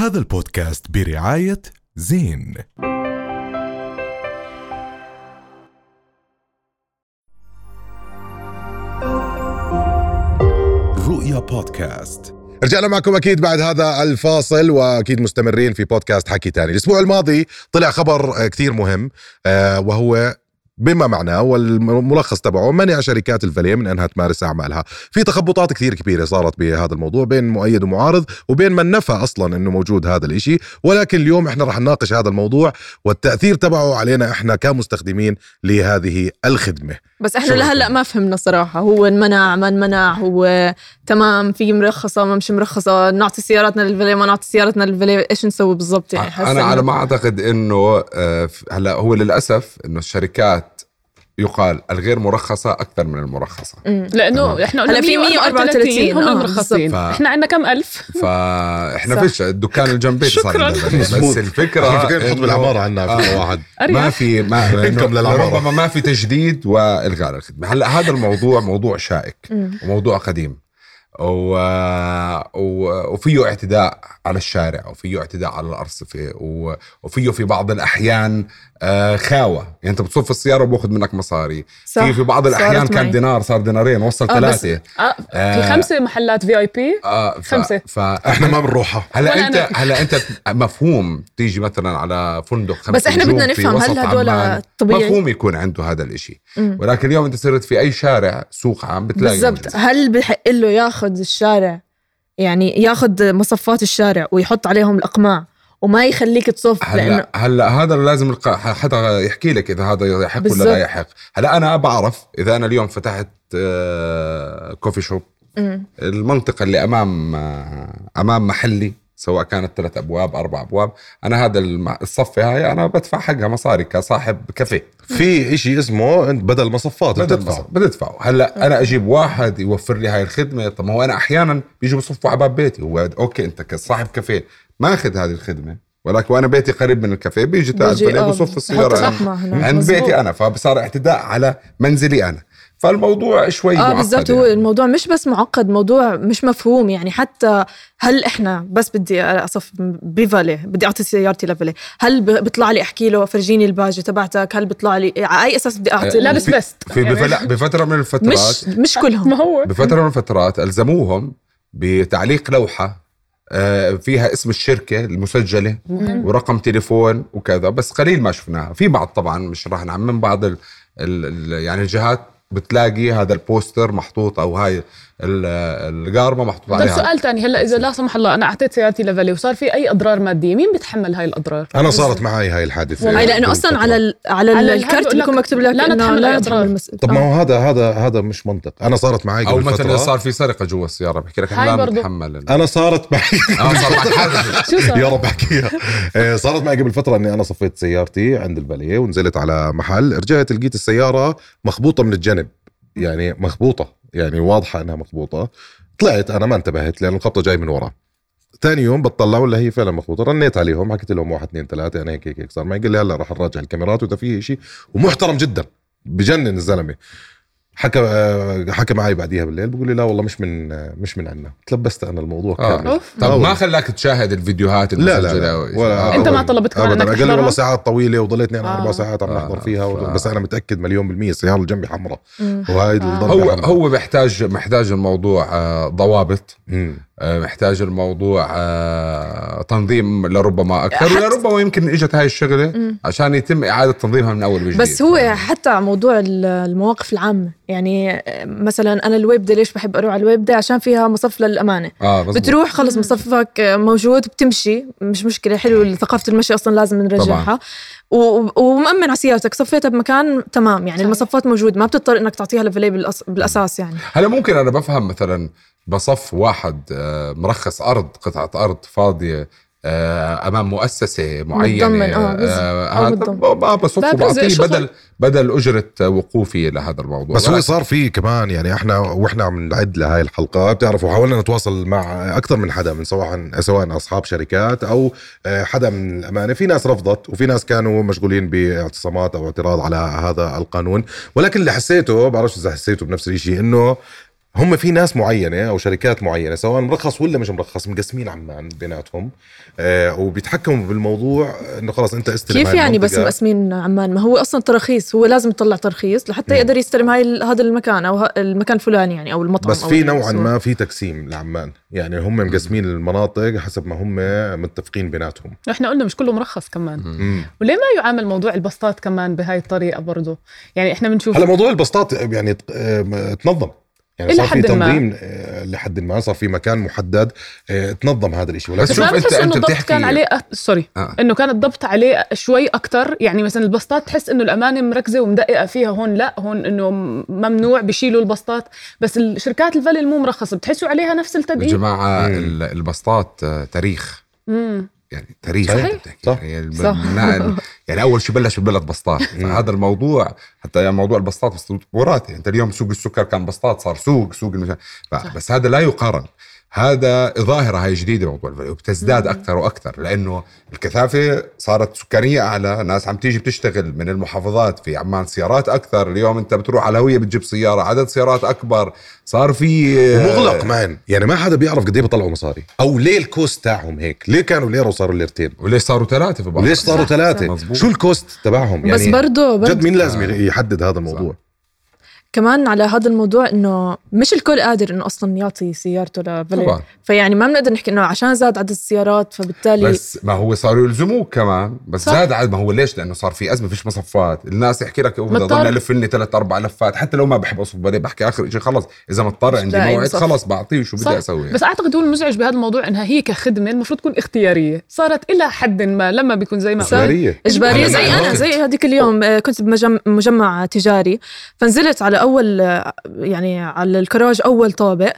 هذا البودكاست برعاية زين. رؤيا بودكاست. رجعنا معكم أكيد بعد هذا الفاصل وأكيد مستمرين في بودكاست حكي تاني. الأسبوع الماضي طلع خبر آه، كثير مهم آه، وهو بما معناه والملخص تبعه منع شركات الفاليه من إنها تمارس أعمالها، في تخبطات كثير كبيرة صارت بهذا الموضوع بين مؤيد ومعارض وبين من نفى أصلا إنه موجود هذا الإشي، ولكن اليوم إحنا رح نناقش هذا الموضوع والتأثير تبعه علينا إحنا كمستخدمين لهذه الخدمة. بس إحنا لهلأ ما فهمنا صراحة. هو انمنع ما انمنع هو تمام في مرخصة ما مش مرخصة نعطي سياراتنا للفالي ما نعطي سيارتنا للفالي إيش نسوي بالضبط يعني؟ أنا على ما أعتقد إنه آه، هلأ هو للأسف إنه الشركات يقال الغير مرخصة أكثر من المرخصة مم. لأنه إحنا قلنا في 134 هم آه، المرخصين ف- إحنا عندنا كم ألف فإحنا صح. فيش الدكان اللي جنب بيتي صار شكراً. بس. الفكرة إحنا نحط بالعماره عندنا في آه. واحد ما في ما. ربما ما في تجديد وإلغاء الخدمة هلا هذا الموضوع موضوع شائك. وموضوع قديم و... و... وفيه اعتداء على الشارع وفيه اعتداء على الأرصفة و... وفيه في بعض الأحيان آه خاوة يعني انت بتصف السيارة وبأخذ منك مصاري صح. في في بعض الأحيان كان معي. دينار صار دينارين وصل آه، بس- ثلاثة آه في آه. خمسة محلات في آي بي آه. خمسة. ف... إحنا ما بنروحها هلأ انت أنا. هلأ أنت مفهوم تيجي مثلا على فندق خمس بس إحنا نجوم بدنا في نفهم هل هدول عمان، طبيعي؟ مفهوم يكون عنده هذا الإشي مم. ولكن اليوم أنت صرت في أي شارع سوق عام بتلاقي بالضبط. هل بحق له ياخذ الشارع يعني ياخذ مصفات الشارع ويحط عليهم الأقماع وما يخليك تصف لأنه هلا هلا هذا لازم الق- حدا يحكي لك إذا هذا يحق ولا بالضبط. لا يحق. هلا أنا بعرف إذا أنا اليوم فتحت آه، coffee shop مم. المنطقة اللي أمام آه، أمام محلي سواء كانت ثلاث أبواب أربع أبواب أنا هذا الصفة هاي أنا بدفع حقها مصاري كصاحب كافيه. في إشي اسمه أنت بدل مصفات. بتدفع ادفعه هلا أنا أجيب واحد يوفر لي هاي الخدمة. طب ما هو أنا أحيانا بيجوا بصفوا على باب بيتي. هو okay أنت كصاحب كافيه. ماخذ هذه الخدمة. ولكن وأنا بيتي قريب من الكافيه بيجي تعال بيجي، بالليل آه، بصف السيارة عند- مزبوط. بيتي أنا. فصار اعتداء على منزلي أنا. فالموضوع شوي آه معقد بالضبط هو يعني. الموضوع مش بس معقد موضوع مش مفهوم يعني. حتى هل إحنا بس بدي أصف بفالي بدي أعطي سيارتي لفالي هل بيطلع لي أحكي له فرجيني الباجه تبعتك؟ هل بيطلع لي على أي أساس بدي أعطي؟ لابس له؟ بست في يعني بفترة من الفترات مش مش كلهم. ما هو. بفترة من الفترات ألزموهم بتعليق لوحة فيها اسم الشركة المسجلة ورقم تليفون وكذا بس قليل ما شفناها. في بعض طبعا مش راح نعمم بعض ال ال ال يعني الجهات بتلاقي هذا ال poster محطوط أو هاي القارمه محطوط طيب عليها. سؤال تاني هلا إذا لا سمح الله أنا أعطيت سيارتي لفالي وصار في أي أضرار مادية؟ مين بيتحمل هاي الأضرار؟ أنا صارت معي هاي الحادثة. هاي لأنه أصلا على ال على, على ال card بيكون مكتوب لك لا نتحمل أضرار. المس- طب ما آه. هو هذا هذا هذا مش منطق. أنا صارت معي أو مثلا فترة. صار في سرقة جوا السيارة بحكي لك لا. نتحمل أنا صارت معي. آه صار؟ يا رب أحكيها. آه، صارت معي قبل فترة إني أنا صفيت سيارتي عند الفاليه ونزلت على محل رجعت لقيت السيارة مخبوطة من الجنب يعني مخبوطة. يعني واضحة أنها مخبوطه طلعت أنا ما انتبهت لأن الخبطة جاي من ورا. ثاني يوم بتطلع ولا هي فعلا مخبوطه رنيت عليهم حكيت لهم واحد اثنين ثلاثة أنا هيك هيك هيك صار معي. قال لي هلأ راح نراجع الكاميرات واذا في شيء ومحترم جدا بجنن الزلمة. حكى حكى معي بعديها بالليل بقول لي لا والله مش من مش من عندنا تلبست أنا الموضوع آه. كامل. طب ما. خلاك تشاهد الفيديوهات لا لا, المسجلة لا؟ ولا آه. أنت ما. طلبت كمان ابدا قال لي؟ والله ساعات طويلة وضليتني أنا آه. أربع ساعات عم آه. نحضر فيها آه. بس أنا متأكد مليون بالمية السياره اللي جنبي حمراء مم. وهاي آه. الضربة هو حمراء. هو محتاج محتاج الموضوع آه، ضوابط مم. آه، محتاج الموضوع آه، تنظيم لربما أكثر ولربما يمكن إجت هاي الشغلة. عشان يتم إعادة تنظيمها من أول وجديد. بس هو حتى موضوع ال- المواقف العامة يعني مثلا أنا اللويبدة ليش بحب أروح على اللويبدة عشان فيها مصف للأمانة. آه مزبوط. بتروح خلص مصفك موجود بتمشي مش مشكلة حلو ثقافة المشي أصلا لازم نرجعها و- ومأمن على سيارتك صفيتها بمكان تمام يعني صحيح. المصفات موجود ما بتضطر إنك تعطيها لفلي بالأس... بالأساس يعني. هلا ممكن أنا بفهم مثلا بصف واحد آه، مرخص أرض قطعة أرض فاضية آه، أمام مؤسسة معينة آه، هذا متضمن. ب- ب- بصف لا، بجزء وبعطيه شغل. بدل بدل أجرة وقوفي لهذا الموضوع بس هو صار في كمان يعني إحنا وإحنا عم نعد لهاي الحلقة بتعرفوا حاولنا نتواصل مع أكثر من حدا من سواء سواء أصحاب شركات أو حدا من الأمانة في ناس رفضت وفي ناس كانوا مشغولين باعتصامات أو اعتراض على هذا القانون ولكن اللي حسيته بعرفش إذا حسيته بنفس الشيء إنه هم في ناس معينة أو شركات معينة سواء مرخص ولا مش مرخص مقسمين عمان بيناتهم آه وبيتحكموا بالموضوع إنه خلاص أنت استلم كيف يعني بس. مقسمين عمان ما هو أصلا تراخيص هو لازم يطلع ترخيص لحتى. يقدر يستلم هاي هذا المكان أو المكان الفلاني يعني أو المطعم بس أو في نوعا. ما في تقسيم لعمان يعني هم مقسمين المناطق حسب ما هم متفقين بيناتهم إحنا قلنا مش كله مرخص كمان مم. وليه ما يعامل موضوع البسطات كمان بهاي الطريقة برضه يعني إحنا بنشوف هلا موضوع البسطات يعني آه، تنظم يعني صار في. تنظيم آه، لحد ما صار في مكان محدد آه، تنظم هذا الشيء ولكن بس شوف إنه الضبط بتحكي- كان عليه أ... سوري آه. إنه كان الضبط عليه شوي أكثر يعني مثلا البسطات تحس إنه الأمانة مركزة ومدققة فيها هون لا هون إنه ممنوع بيشيلوا البسطات بس الشركات الفالي المو مرخصه بتحسوا عليها نفس يا التدقيق جماعة مم. ال- البسطات آه، تاريخ امم يعني تاريخ صحيح. صح. يعني, صح. النا- يعني أول شيء بلش ببلد بسطات فهذا الموضوع حتى يعني موضوع البسطات بس تطورات أنت اليوم سوق السكر كان بسطات صار سوق سوق المش... ف- بس هذا لا يقارن هذا ظاهرة هاي جديدة موضوع الفاليو وبتزداد أكثر وأكثر لأنه الكثافة صارت سكانية أعلى ناس عم تيجي بتشتغل من المحافظات في عمان سيارات أكثر اليوم أنت بتروح على هوية بتجيب سيارة عدد سيارات أكبر صار في مغلق مان يعني ما حدا بيعرف قد إيه بيطلعوا مصاري. أو ليه ال cost تاعهم هيك؟ ليه كانوا ليره وصاروا ليرتين وليش صاروا ثلاثة في بعض؟ وليش صاروا ثلاثة. شو ال cost تبعهم؟ يعني بس برضه جد مين لازم يحدد هذا الموضوع؟ كمان على هذا الموضوع إنه مش الكل قادر إنه أصلا يعطي سيارته لفالي طبعا فيعني ما بنقدر نحكي إنه عشان زاد عدد السيارات فبالتالي بس ما هو صاروا يلزموك كمان بس صح. زاد عدد ما هو ليش لأنه صار في أزمة فيش مصفات الناس يحكي لك بدي. اضل ألف لي ثلاث أربع لفات حتى لو ما بحب اصف بالي بحكي آخر شيء خلص إذا مضطر عندي موعد. خلص بعطيه شو. بدي أسوي بس أعتقد هو المزعج بهذا الموضوع إنها هي كخدمة المفروض تكون اختيارية صارت إلى حد ما لما بيكون زي ما. إجبارية أنا زي مع أنا. زي هذيك اليوم آه، كنت بمجمع تجاري فنزلت على أول يعني على الكراج أول طابق.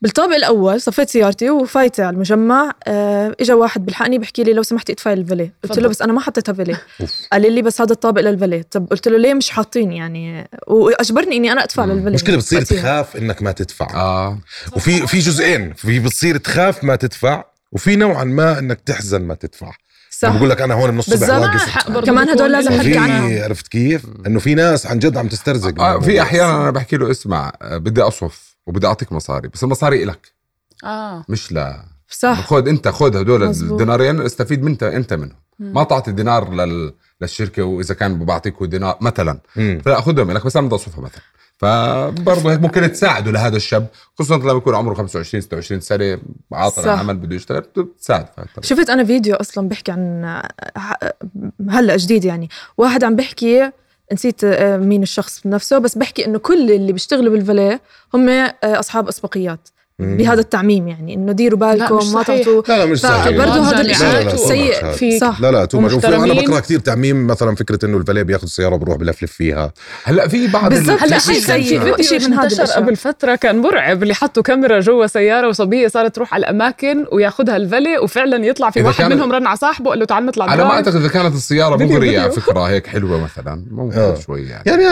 بالطابق الأول صفيت سيارتي وفايتة على المجمع. آه، اجى واحد بلحقني بحكي لي لو سمحتي إدفعي الفالي قلت له. بس أنا ما حطيتها أوف. قال لي بس هذا الطابق للفالي طب قلت له ليه مش حاطين يعني؟ وأجبرني إني أنا أدفع للفالي مشكلة بتصير وقتها. تخاف إنك ما تدفع. آه. وفي في جزئين. في بتصير تخاف ما تدفع وفي نوعا ما إنك تحزن ما تدفع. صح بقول لك أنا هون من الصبح. واقف كمان هدول لازم في عنها. عرفت كيف؟ إنه في ناس عن جد عم تسترزق آه. في أحيانا أنا بحكي له اسمع بدي أصف وبدي أعطيك مصاري بس المصاري إلك آه مش لا صح خذ أنت خذ هدول. الدينارين استفيد من أنت انت منهم ما تعطي دينار لل للشركة وإذا كان بعطيك دينار مثلا. فلا خذهم لك بس أنا بدي اصرفها مثلا فبرضه هيك ممكن تساعده لهذا الشاب خصوصا لما يكون عمره 25 26 سنة عاطل. عن عمل بده يشتغل بتساعد شفت أنا فيديو أصلا بيحكي عن هلأ جديد يعني واحد عم بيحكي نسيت آه، مين الشخص نفسه بس بحكي إنه كل اللي بيشتغلوا بالفاليه هم آه، أصحاب أسبقيات. بهذا التعميم يعني إنه ديروا بالكم ما. تعطوا لا لا مش صحيح برضه هذا لا، سيء في صح لا لا تو مش أنا. بقرا كثير تعميم مثلا فكرة إنه الفاليه بياخذ السيارة وبروح بلفلف فيها هلأ في بعض بالضبط. هلأ شيء في كان في سيء. شيء من هذا. قبل فترة كان مرعب اللي حطوا كاميرا جوا سيارة وصبية صارت تروح على الأماكن وياخذها الفالي وفعلا يطلع في واحد منهم رن على صاحبه وقال له تعال نطلع على ما. أعتقد إذا كانت السيارة مغريه على. فكرة هيك حلوة مثلا ممكن آه. شوي يعني يعني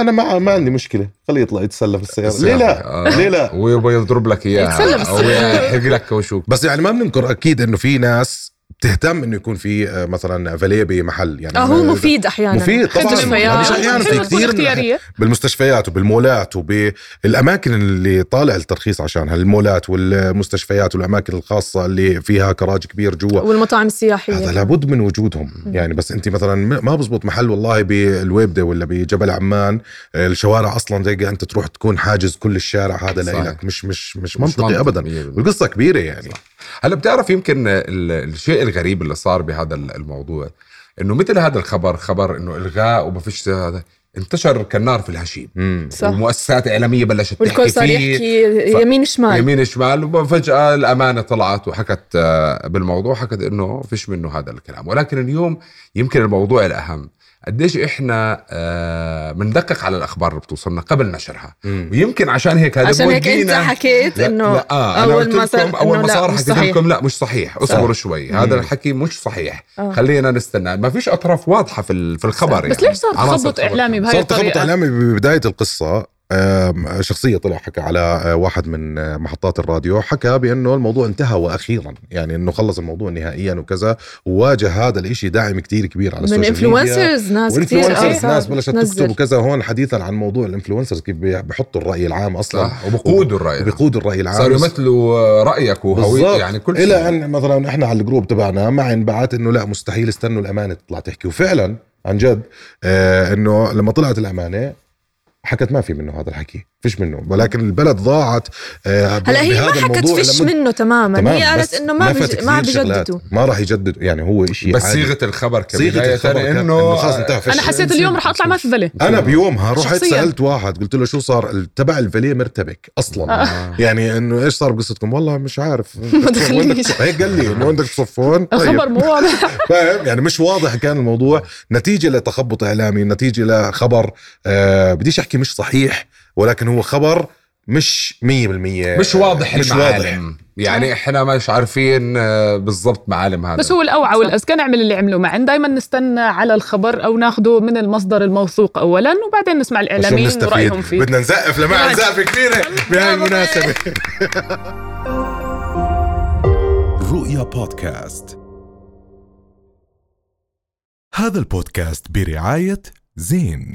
أنا ما ما عندي مشكلة خليه يطلع يتسلى في السيارة ليه لا آه. ليه لا ويبغى يضرب لك إياها يتسلى. أو يحرق لك كوشوك بس يعني ما بننكر أكيد إنه في ناس بتهتم إنه يكون في آه، مثلا فالية بمحل يعني آه هو مفيد أحيانا. مفيد طبعا. مش أحيانا في كثير بالمستشفيات وبالمولات وبالأماكن اللي طالع الترخيص عشانها المولات والمستشفيات والأماكن الخاصة اللي فيها كراج كبير جوا. والمطاعم السياحية. هذا لابد من وجودهم. يعني بس أنت مثلا ما بزبط محل والله بالويبدة ولا بجبل عمان الشوارع أصلا زي أنت تروح تكون حاجز كل الشارع هذا. لك مش مش مش مش منطقي ابدا. 100%. والقصة كبيرة يعني. هلا بتعرف يمكن ال- الشيء الغريب اللي صار بهذا ال- الموضوع إنه مثل هذا الخبر خبر إنه إلغاء وما فيش هذا انتشر كالنار في الهشيم. صح. والمؤسسات الإعلامية بلشت تحكي والكل صار فيه. يحكي يمين شمال. يمين شمال وفجأة الأمانة طلعت وحكت آه، بالموضوع حكت إنه فيش منه هذا الكلام. ولكن اليوم يمكن الموضوع الأهم. قديش إحنا آه، بندقق على الأخبار اللي بتوصلنا قبل نشرها. مم. ويمكن عشان هيك هذا عشان هيك انت حكيت إنه لا آه أول ما صار إنه ما لا، صار مش حكيت صحيح. لكم لا مش صحيح. اصبروا شوي. هذا الحكي مش صحيح. آه. خلينا نستنى. ما فيش أطراف واضحة في ال- في الخبر بس يعني. ليش صار تخبط. إعلامي بهاي صار تخبط الطريقة؟ إعلامي ببدايه القصة. آم، شخصية طلع حكى على آه، واحد من آه، محطات الراديو حكى بأنه الموضوع انتهى وأخيرا يعني إنه خلص الموضوع نهائيا وكذا وواجه هذا الإشي داعم كتير كبير على من ال social media. influencers ناس كثير و influencers ناس بلشت. تكتب وكذا هون حديثا عن موضوع ال influencers كيف بي- بحطوا الرأي العام أصلا صح وبقودوا الرأي بيقودوا الرأي العام. صاروا يمثلوا رأيك وهوية بالضبط. يعني كل إلى شيء. أن مثلا إحنا على ال group تبعنا مع انبعات إنه لا مستحيل استنوا الأمانة تطلع تحكي. وفعلا عن جد آه إنه لما طلعت الأمانة حكت ما في منه هذا الحكي. فيش منه. ولكن البلد ضاعت آه هلا هي ما حكت الموضوع فيش لمد- منه تماما. تمام هي قالت إنه ما بج... ما. بجددوا. ما راح يجددوا. يعني هو شيء بس عادي. صيغة الخبر صيغة الخبر إنه خلص انتهى. فش- أنا حسيت اليوم رح أطلع ما في فلي أنا بيومها رحت شخصياً. سألت واحد قلت له شو صار؟ تبع الفاليه مرتبك أصلا. آه. يعني إنه إيش صار بقصتكم؟ والله مش عارف. ما دخلنيش. هيك قال لي إنه عندك تصفون طيب. الخبر مو واضح. فاهم؟ يعني مش واضح كان الموضوع. نتيجة لتخبط إعلامي نتيجة لخبر آه بديش أحكي مش صحيح. ولكن هو خبر مش 100% مش واضح مش المعالم واضح. يعني إحنا مش عارفين آه، بالضبط معالم هذا. بس هو الأوعى والاذكى نعمل اللي عملوا معن دائما نستنى على الخبر أو ناخده من المصدر الموثوق اولا وبعدين نسمع الإعلاميين ورايهم فيه. بدنا نزقف لمعن زقفة كبيرة بهاي المناسبة. رؤيا بودكاست. هذا البودكاست برعاية زين.